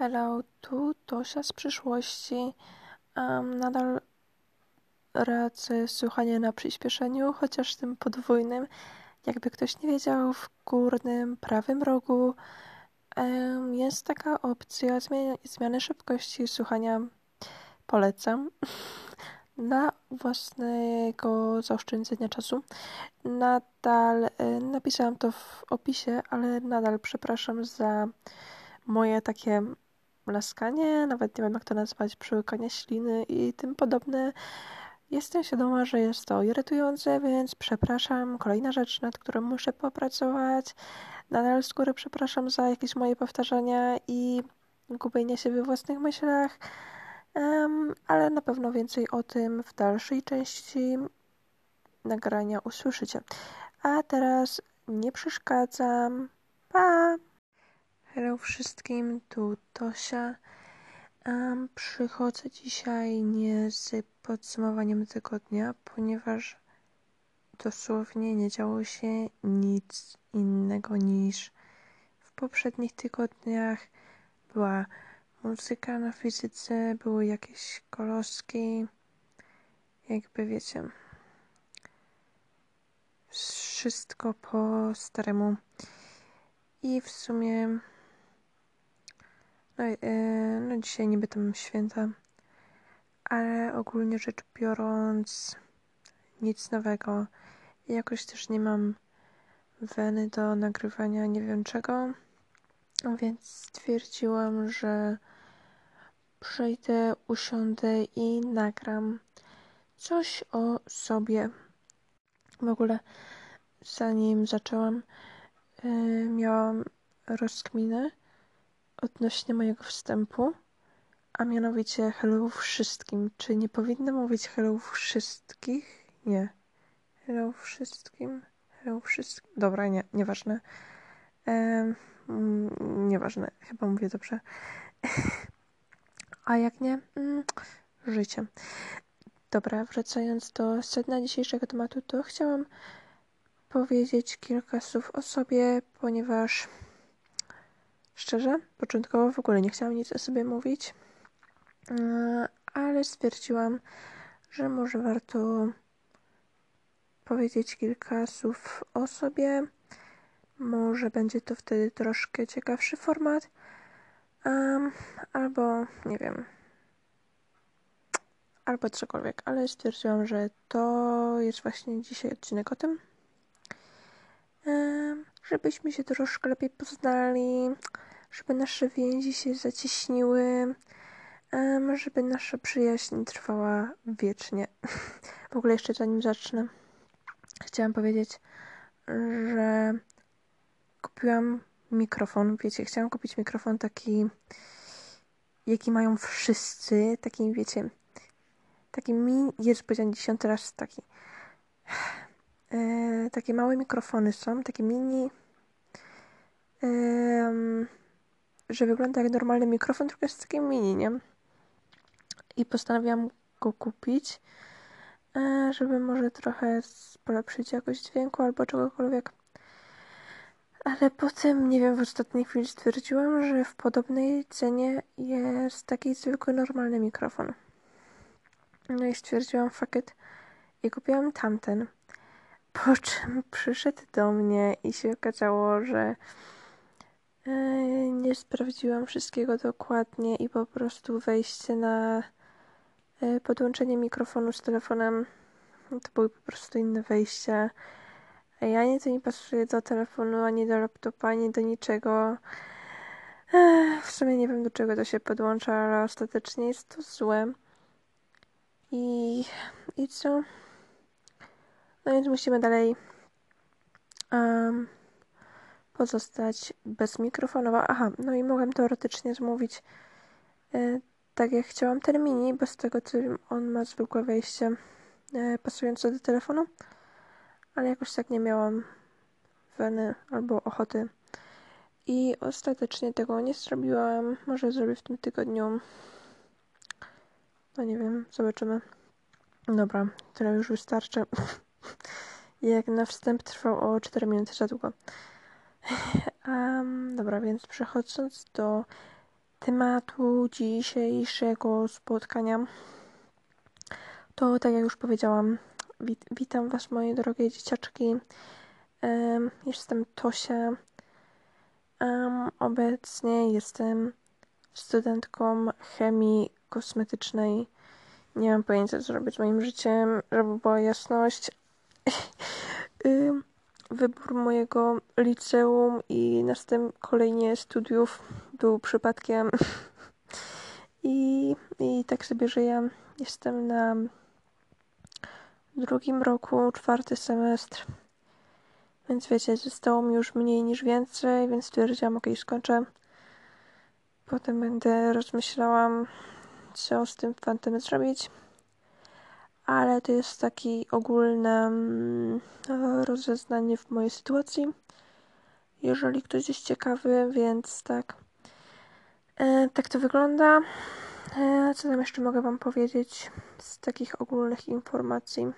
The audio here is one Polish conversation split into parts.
Hello, tu Tosia z przyszłości. Um, nadal radzę słuchanie na przyspieszeniu, chociaż tym podwójnym. Jakby ktoś nie wiedział, w górnym prawym rogu um, jest taka opcja zmiany, zmiany szybkości słuchania. Polecam. Dla własnego zaoszczędzenia czasu. Nadal y, napisałam to w opisie, ale nadal przepraszam za moje takie laskanie, nawet nie wiem jak to nazwać, przełykanie śliny i tym podobne. Jestem świadoma, że jest to irytujące, więc przepraszam. Kolejna rzecz, nad którą muszę popracować. Nadal z góry przepraszam za jakieś moje powtarzania i gubienie się we własnych myślach, um, ale na pewno więcej o tym w dalszej części nagrania usłyszycie. A teraz nie przeszkadzam. Pa! Hello wszystkim, tu Tosia. Um, przychodzę dzisiaj nie z podsumowaniem tygodnia, ponieważ dosłownie nie działo się nic innego niż w poprzednich tygodniach. Była muzyka na fizyce, były jakieś koloski, jakby wiecie, wszystko po staremu. I w sumie no, e, no dzisiaj niby tam święta, ale ogólnie rzecz biorąc nic nowego. Jakoś też nie mam weny do nagrywania nie wiem czego, więc stwierdziłam, że przejdę, usiądę i nagram coś o sobie. W ogóle zanim zaczęłam, yy, miałam rozkminę, odnośnie mojego wstępu, a mianowicie hello wszystkim. Czy nie powinno mówić hello wszystkich? Nie. Hello wszystkim. Hello wszystkim. Dobra, nie, nieważne. Ehm, nieważne, chyba mówię dobrze. a jak nie? Mm, życie. Dobra, wracając do sedna dzisiejszego tematu, to chciałam powiedzieć kilka słów o sobie, ponieważ Szczerze, początkowo w ogóle nie chciałam nic o sobie mówić, e, ale stwierdziłam, że może warto powiedzieć kilka słów o sobie. Może będzie to wtedy troszkę ciekawszy format. Um, albo nie wiem. Albo cokolwiek, ale stwierdziłam, że to jest właśnie dzisiaj odcinek o tym. Um, żebyśmy się troszkę lepiej poznali żeby nasze więzi się zacieśniły, żeby nasza przyjaźń trwała wiecznie. W ogóle jeszcze zanim zacznę, chciałam powiedzieć, że kupiłam mikrofon. Wiecie, chciałam kupić mikrofon taki, jaki mają wszyscy, taki, wiecie, taki mini, jest powiedziałem dziesiąty raz taki. E, takie małe mikrofony są, takie mini. Że wygląda jak normalny mikrofon, tylko jest taki mini, nie? I postanowiłam go kupić, e, żeby może trochę polepszyć jakość dźwięku albo czegokolwiek. Ale potem, nie wiem, w ostatniej chwili stwierdziłam, że w podobnej cenie jest taki zwykły, normalny mikrofon. No i stwierdziłam fakiet i kupiłam tamten. Po czym przyszedł do mnie i się okazało, że nie sprawdziłam wszystkiego dokładnie i po prostu wejście na e, podłączenie mikrofonu z telefonem to były po prostu inne wejścia. Ja nic nie pasuje do telefonu, ani do laptopa, ani do niczego. W sumie nie wiem do czego to się podłącza, ale ostatecznie jest to złe. I, i co? No więc musimy dalej um, pozostać bezmikrofonowa. Aha, no i mogłem teoretycznie zmówić e, tak jak chciałam termini, bez tego co on ma zwykłe wejście e, pasujące do telefonu, ale jakoś tak nie miałam weny albo ochoty. I ostatecznie tego nie zrobiłam. Może zrobię w tym tygodniu. No nie wiem, zobaczymy. Dobra, tyle już wystarczy. Jak na wstęp trwał o 4 minuty za długo. Um, dobra, więc przechodząc do tematu dzisiejszego spotkania, to tak jak już powiedziałam, wit witam Was moje drogie dzieciaczki. Um, jestem Tosia. Um, obecnie jestem studentką chemii kosmetycznej. Nie mam pojęcia, co robić z moim życiem, żeby była jasność. Wybór mojego liceum i następnie kolejnie studiów był przypadkiem. I, I tak sobie żyję. Jestem na drugim roku, czwarty semestr. Więc wiecie, zostało mi już mniej niż więcej, więc stwierdziłam, ok, skończę. Potem będę rozmyślałam, co z tym fantem zrobić. Ale to jest taki ogólne mm, rozeznanie w mojej sytuacji. Jeżeli ktoś jest ciekawy, więc tak. E, tak to wygląda. E, co tam jeszcze mogę Wam powiedzieć z takich ogólnych informacji?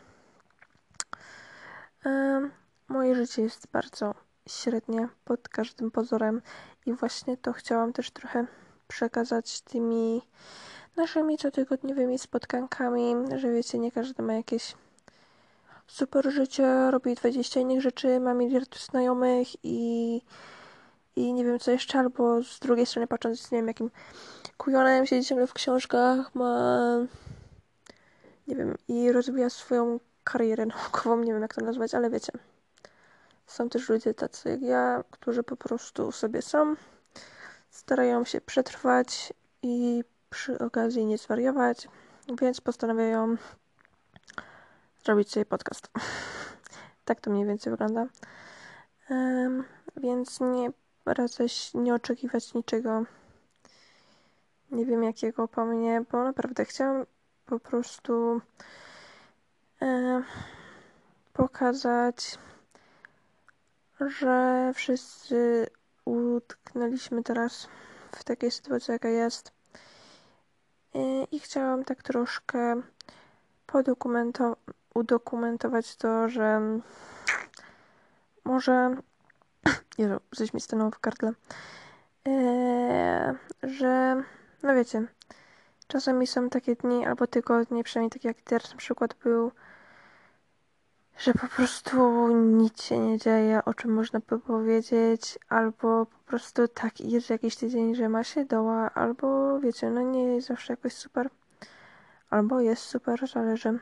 E, moje życie jest bardzo średnie pod każdym pozorem i właśnie to chciałam też trochę przekazać tymi naszymi cotygodniowymi spotkankami, że wiecie, nie każdy ma jakieś super życie, robi 20 innych rzeczy, ma miliard znajomych i, i nie wiem co jeszcze, albo z drugiej strony patrząc, nie wiem, jakim kujonem siedzi ciągle w książkach, ma nie wiem, i rozwija swoją karierę naukową, nie wiem jak to nazwać, ale wiecie. Są też ludzie tacy jak ja, którzy po prostu sobie są, starają się przetrwać i przy okazji nie zwariować, więc postanawiają zrobić sobie podcast. tak to mniej więcej wygląda. Um, więc nie radzę nie oczekiwać niczego. Nie wiem jakiego po mnie, bo naprawdę chciałam po prostu e, pokazać, że wszyscy utknęliśmy teraz w takiej sytuacji, jaka jest. I chciałam tak troszkę podokumentować, udokumentować to, że może. Jezu, coś mi stanęło w gardle. Eee, że, no wiecie, czasami są takie dni albo tygodnie, przynajmniej tak jak teraz na przykład był że po prostu nic się nie dzieje, o czym można by powiedzieć, albo po prostu tak jest jakiś tydzień, że ma się doła, albo wiecie, no nie jest zawsze jakoś super, albo jest super, zależy.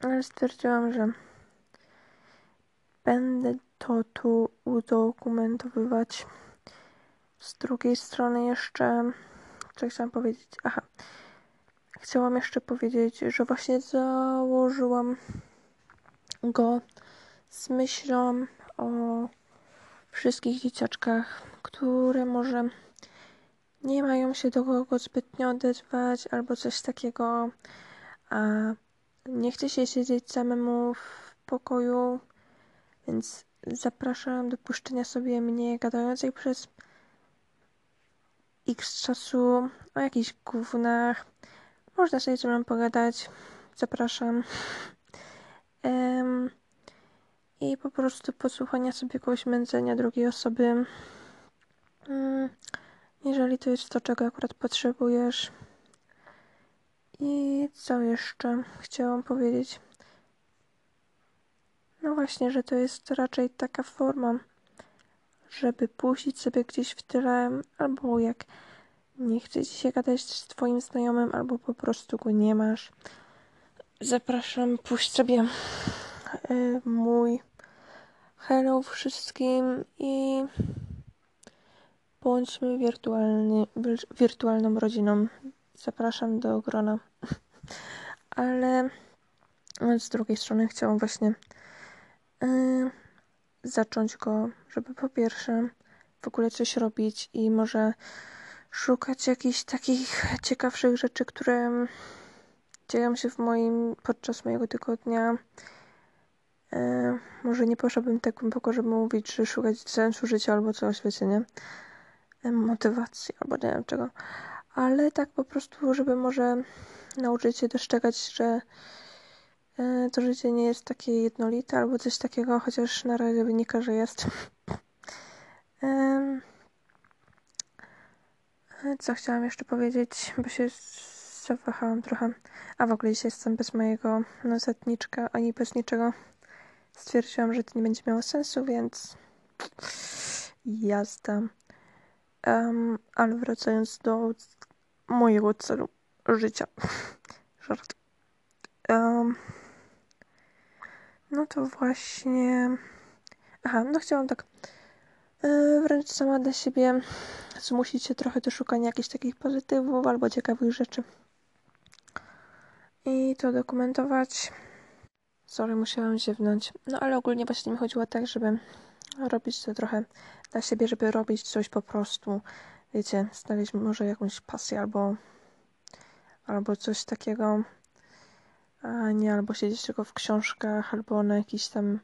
Ale stwierdziłam, że będę to tu udokumentowywać. Z drugiej strony jeszcze, co chciałam powiedzieć? Aha, chciałam jeszcze powiedzieć, że właśnie założyłam go z myślą o wszystkich dzieciaczkach, które może nie mają się do kogo zbytnio odezwać albo coś takiego, a nie chce się siedzieć samemu w pokoju, więc zapraszam do puszczenia sobie mnie gadającej przez x czasu o jakichś gównach. Można sobie ze mną pogadać. Zapraszam i po prostu posłuchania sobie kogoś mędzenia drugiej osoby. Mm, jeżeli to jest to, czego akurat potrzebujesz. I co jeszcze chciałam powiedzieć? No właśnie, że to jest raczej taka forma, żeby puścić sobie gdzieś w tyle, albo jak nie chce ci się gadać z twoim znajomym, albo po prostu go nie masz, zapraszam, puść sobie mój hello wszystkim i bądźmy wirtualny, wirtualną rodziną. Zapraszam do grona. Ale z drugiej strony chciałam właśnie y, zacząć go, żeby po pierwsze w ogóle coś robić i może szukać jakichś takich ciekawszych rzeczy, które dzieją się w moim, podczas mojego tygodnia. E, może nie poszłabym tak głęboko, żeby mówić, że szukać sensu życia albo coś, wiecie, nie? E, motywacji albo nie wiem czego. Ale tak po prostu, żeby może nauczyć się dostrzegać, że e, to życie nie jest takie jednolite albo coś takiego, chociaż na razie wynika, że jest. Co chciałam jeszcze powiedzieć, bo się zawahałam trochę. A w ogóle dzisiaj jestem bez mojego notatniczka, ani bez niczego. Stwierdziłam, że to nie będzie miało sensu, więc jazda. Um, ale wracając do mojego celu życia. Żart. Um, no to właśnie. Aha, no chciałam tak yy, wręcz sama dla siebie zmusić się trochę do szukania jakichś takich pozytywów albo ciekawych rzeczy. I to dokumentować. Sorry, musiałam ziewnąć. No ale ogólnie właśnie mi chodziło tak, żeby robić to trochę dla siebie, żeby robić coś po prostu. Wiecie, znaleźć może jakąś pasję albo, albo coś takiego, a nie albo siedzieć tylko w książkach, albo na jakiś tam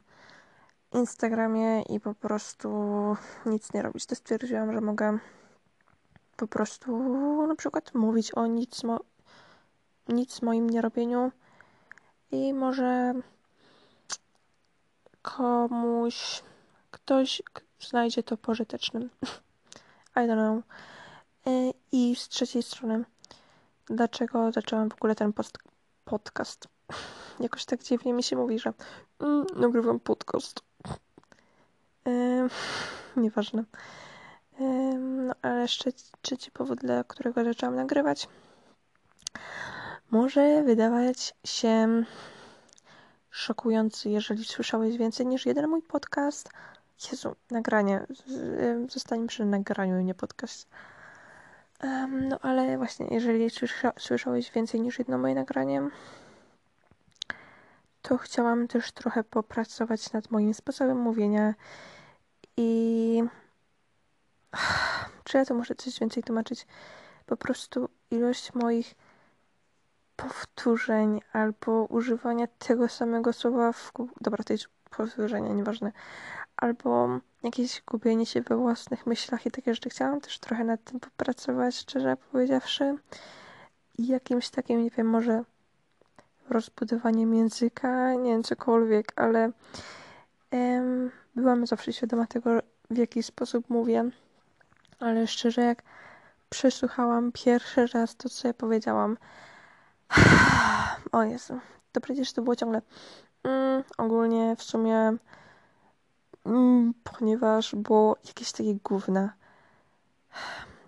Instagramie i po prostu nic nie robić. To stwierdziłam, że mogę po prostu na przykład mówić o nic, mo nic moim nierobieniu i może komuś ktoś znajdzie to pożytecznym. I don't know. E, I z trzeciej strony, dlaczego zaczęłam w ogóle ten post podcast? Jakoś tak dziwnie mi się mówi, że mm, nagrywam podcast. Yy, nieważne. Yy, no ale jeszcze trzeci powód, dla którego zaczęłam nagrywać, może wydawać się szokujący, jeżeli słyszałeś więcej niż jeden mój podcast. Jezu, nagranie. Zostańmy przy nagraniu, nie podcast. Um, no ale właśnie, jeżeli słysza, słyszałeś więcej niż jedno moje nagranie, to chciałam też trochę popracować nad moim sposobem mówienia i czy ja to muszę coś więcej tłumaczyć? Po prostu ilość moich powtórzeń albo używania tego samego słowa w... Dobra, to jest powtórzenie, nieważne. Albo jakieś gubienie się we własnych myślach i takie rzeczy. Chciałam też trochę nad tym popracować, szczerze powiedziawszy. I jakimś takim, nie wiem, może rozbudowaniem języka, nie wiem, cokolwiek, ale em, byłam zawsze świadoma tego, w jaki sposób mówię. Ale szczerze, jak przesłuchałam pierwszy raz to, co ja powiedziałam, o Jezu, to przecież to było ciągle mm, ogólnie w sumie mm, ponieważ było jakieś takie gówna.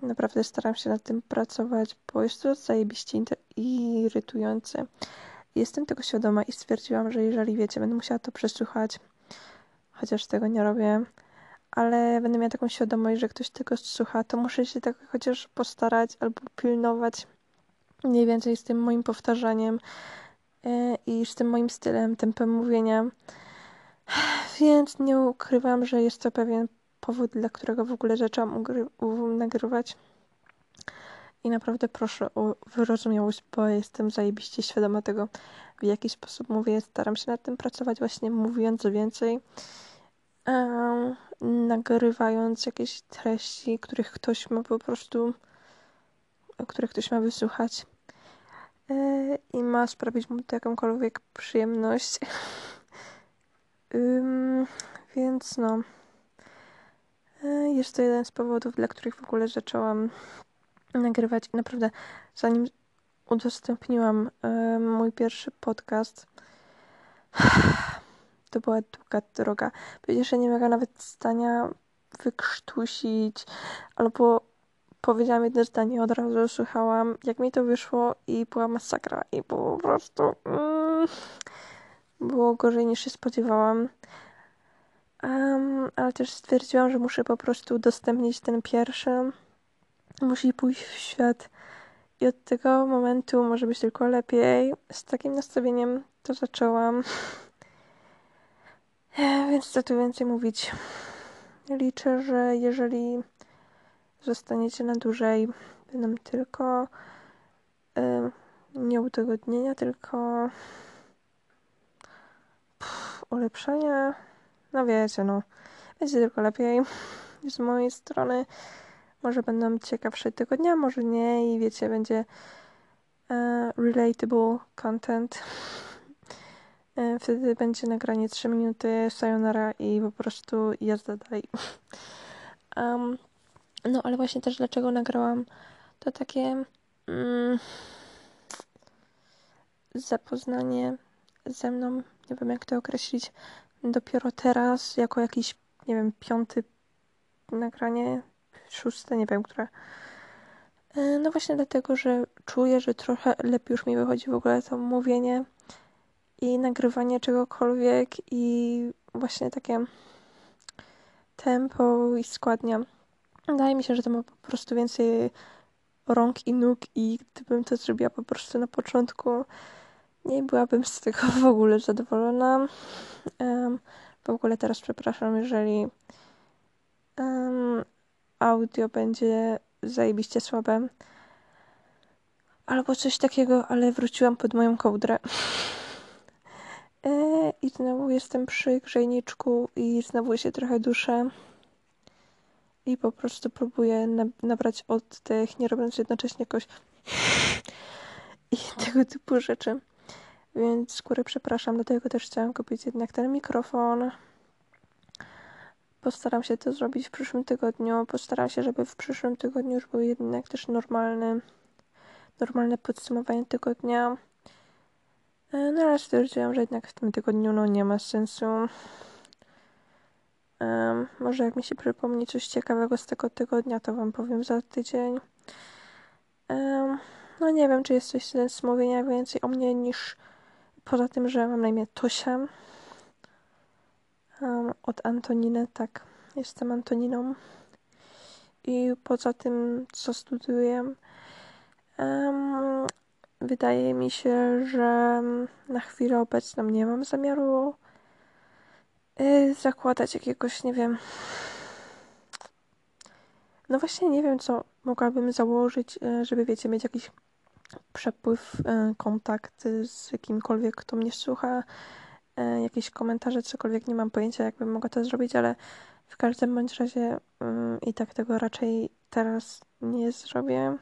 Naprawdę staram się nad tym pracować, bo jest to zajebiście irytujące. Jestem tego świadoma i stwierdziłam, że jeżeli wiecie, będę musiała to przesłuchać, chociaż tego nie robię, ale będę miała taką świadomość, że ktoś tego słucha, to muszę się tak chociaż postarać albo pilnować mniej więcej z tym moim powtarzaniem e, i z tym moim stylem, tempem mówienia. Więc nie ukrywam, że jest to pewien powód, dla którego w ogóle zaczęłam nagrywać. I naprawdę proszę o wyrozumiałość, bo jestem zajebiście świadoma tego, w jaki sposób mówię. Staram się nad tym pracować, właśnie mówiąc więcej, um, nagrywając jakieś treści, których ktoś ma po prostu, których ktoś ma wysłuchać i ma sprawić mu to jakąkolwiek przyjemność. więc no. E, jest to jeden z powodów, dla których w ogóle zaczęłam nagrywać. I naprawdę, zanim udostępniłam y, mój pierwszy podcast, to była długa droga. Przecież ja nie mogłam nawet zdania wykrztusić, albo powiedziałam jedno zdanie, od razu słuchałam, jak mi to wyszło i była masakra. I po prostu... Mm, było gorzej niż się spodziewałam. Um, ale też stwierdziłam, że muszę po prostu udostępnić ten pierwszy musi pójść w świat. I od tego momentu może być tylko lepiej. Z takim nastawieniem to zaczęłam. Więc co tu więcej mówić? Liczę, że jeżeli zostaniecie na dłużej, będą tylko y, nie udogodnienia, tylko pff, ulepszenia. No wiecie, no. Będzie tylko lepiej z mojej strony. Może będą ciekawsze tego dnia, może nie i wiecie, będzie e, relatable content. E, wtedy będzie nagranie 3 minuty, sayonara i po prostu jazda dalej. Um, no ale właśnie też dlaczego nagrałam to takie mm, zapoznanie ze mną, nie wiem jak to określić, dopiero teraz, jako jakiś, nie wiem, piąty nagranie, szóste, nie wiem, które. E, no właśnie dlatego, że czuję, że trochę lepiej już mi wychodzi w ogóle to mówienie i nagrywanie czegokolwiek i właśnie takie tempo i składnia. Wydaje mi się, że to ma po prostu więcej rąk i nóg i gdybym to zrobiła po prostu na początku, nie byłabym z tego w ogóle zadowolona. Um, w ogóle teraz przepraszam, jeżeli um, audio będzie zajebiście słabe. Albo coś takiego, ale wróciłam pod moją kołdrę. E, I znowu jestem przy grzejniczku i znowu się trochę duszę. I po prostu próbuję nabrać oddech, nie robiąc jednocześnie jakoś i tego typu rzeczy. Więc z góry przepraszam, dlatego też chciałam kupić jednak ten mikrofon. Postaram się to zrobić w przyszłym tygodniu. Postaram się, żeby w przyszłym tygodniu już był jednak też normalny, normalne podsumowanie tygodnia. E, no ale stwierdziłam, że jednak w tym tygodniu no nie ma sensu. Um, może jak mi się przypomni coś ciekawego z tego tygodnia, to wam powiem za tydzień. Um, no nie wiem, czy jest coś z mówienia więcej o mnie niż poza tym, że mam na imię Tosia. Um, od Antoniny, tak. Jestem Antoniną. I poza tym, co studiuję, wydaje mi się, że na chwilę obecną nie mam zamiaru y, zakładać jakiegoś, nie wiem. No właśnie nie wiem, co mogłabym założyć, y, żeby, wiecie, mieć jakiś przepływ, y, kontakt z kimkolwiek, kto mnie słucha, jakieś komentarze, cokolwiek. Nie mam pojęcia, jakbym mogła to zrobić, ale w każdym bądź razie i tak tego raczej teraz nie zrobię.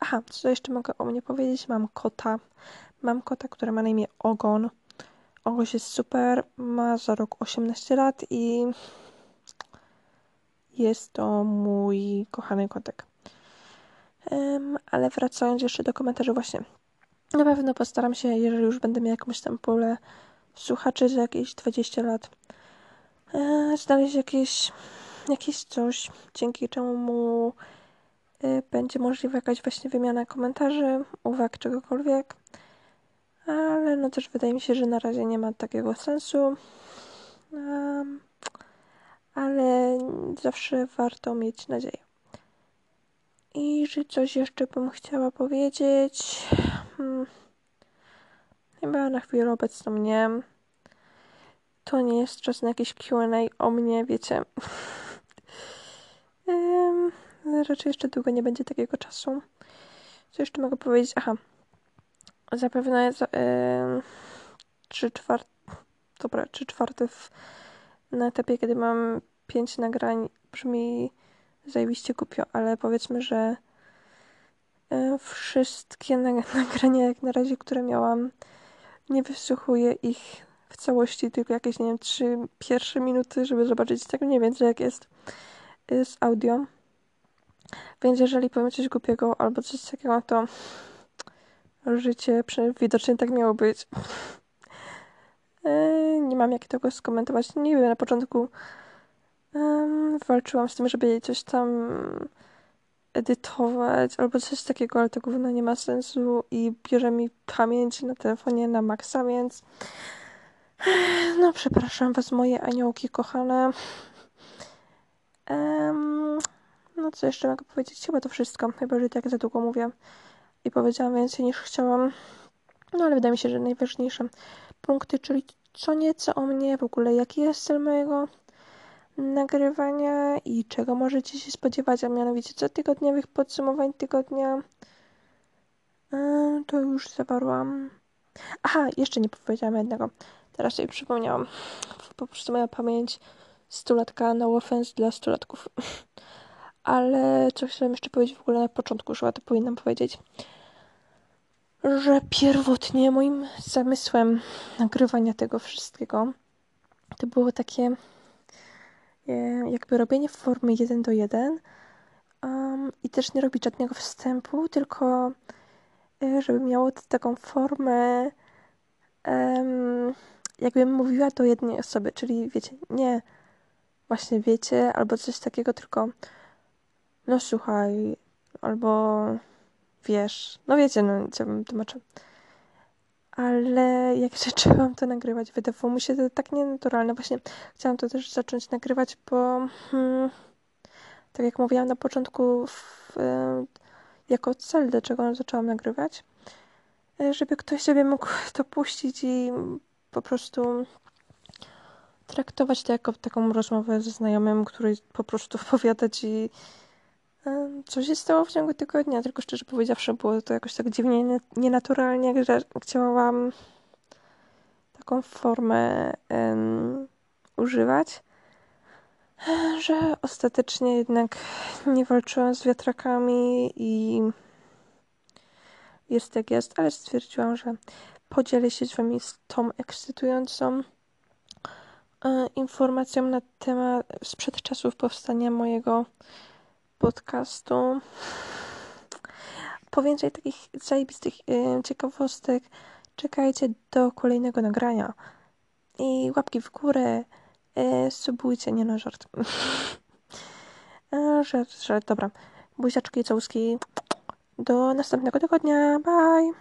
Aha, co jeszcze mogę o mnie powiedzieć? Mam kota. Mam kota, który ma na imię Ogon. Ogoś jest super, ma za rok 18 lat i jest to mój kochany kotek. Um, ale wracając jeszcze do komentarzy właśnie. Na pewno postaram się, jeżeli już będę miał jakąś tam pulę słuchaczy za jakieś 20 lat, e, znaleźć jakieś, jakieś coś, dzięki czemu y, będzie możliwa jakaś właśnie wymiana komentarzy, uwag, czegokolwiek. Ale no też wydaje mi się, że na razie nie ma takiego sensu. Um, ale zawsze warto mieć nadzieję. I że coś jeszcze bym chciała powiedzieć. Hmm. Chyba na chwilę obecną nie. To nie jest czas na jakieś QA o mnie, wiecie. um, raczej jeszcze długo nie będzie takiego czasu. Co jeszcze mogę powiedzieć? Aha. Zapewne 3 czwarte. Dobra, 3 czwarte w, na etapie, kiedy mam 5 nagrań. Brzmi zajebiście kupio, ale powiedzmy, że wszystkie nagrania jak na razie, które miałam, nie wysłuchuję ich w całości, tylko jakieś, nie wiem, trzy pierwsze minuty, żeby zobaczyć tak mniej więcej jak jest y, z audio. Więc jeżeli powiem coś głupiego albo coś takiego, to życie widocznie tak miało być. E, nie mam jak tego skomentować. Nie wiem, na początku um, walczyłam z tym, żeby coś tam edytować albo coś takiego, ale to gówno nie ma sensu i bierze mi pamięć na telefonie na maksa, więc no przepraszam was moje aniołki kochane. Um, no co jeszcze mogę powiedzieć? Chyba to wszystko. Chyba, że tak za długo mówię i powiedziałam więcej niż chciałam. No ale wydaje mi się, że najważniejsze punkty, czyli co nieco o mnie, w ogóle jaki jest cel mojego nagrywania i czego możecie się spodziewać, a mianowicie cotygodniowych podsumowań tygodnia. To już zawarłam. Aha, jeszcze nie powiedziałam jednego. Teraz sobie przypomniałam. Po prostu moja pamięć stulatka no offense dla stulatków. ale coś chciałam jeszcze powiedzieć w ogóle na początku, już to powinnam powiedzieć, że pierwotnie moim zamysłem nagrywania tego wszystkiego to było takie e, jakby robienie w formie 1 do 1, um, i też nie robić żadnego wstępu, tylko y, żeby miało taką formę, um, jakbym mówiła do jednej osoby, czyli wiecie, nie właśnie wiecie, albo coś takiego, tylko no słuchaj, albo wiesz, no wiecie, no co bym tłumaczył. Ale jak zaczęłam to nagrywać, wydawało mi się to tak nienaturalne. Właśnie chciałam to też zacząć nagrywać, bo hmm, tak jak mówiłam na początku, w, jako cel, dlaczego zaczęłam nagrywać, e, żeby ktoś sobie mógł to puścić i po prostu traktować to jako taką rozmowę ze znajomym, który po prostu opowiada ci co się stało w ciągu tygodnia, tylko szczerze powiedziawszy było to jakoś tak dziwnie, nienaturalnie, że chciałam taką formę um, używać, że ostatecznie jednak nie walczyłam z wiatrakami i jest jak jest, ale stwierdziłam, że podzielę się z wami z tą ekscytującą e, informacją na temat sprzed czasów powstania mojego podcastu. Po więcej takich zajebistych yy, ciekawostek czekajcie do kolejnego nagrania. I łapki w górę, yy, subujcie, nie no, żart. żart, żart, dobra. Buziaczki, całuski. Do następnego tygodnia, bye!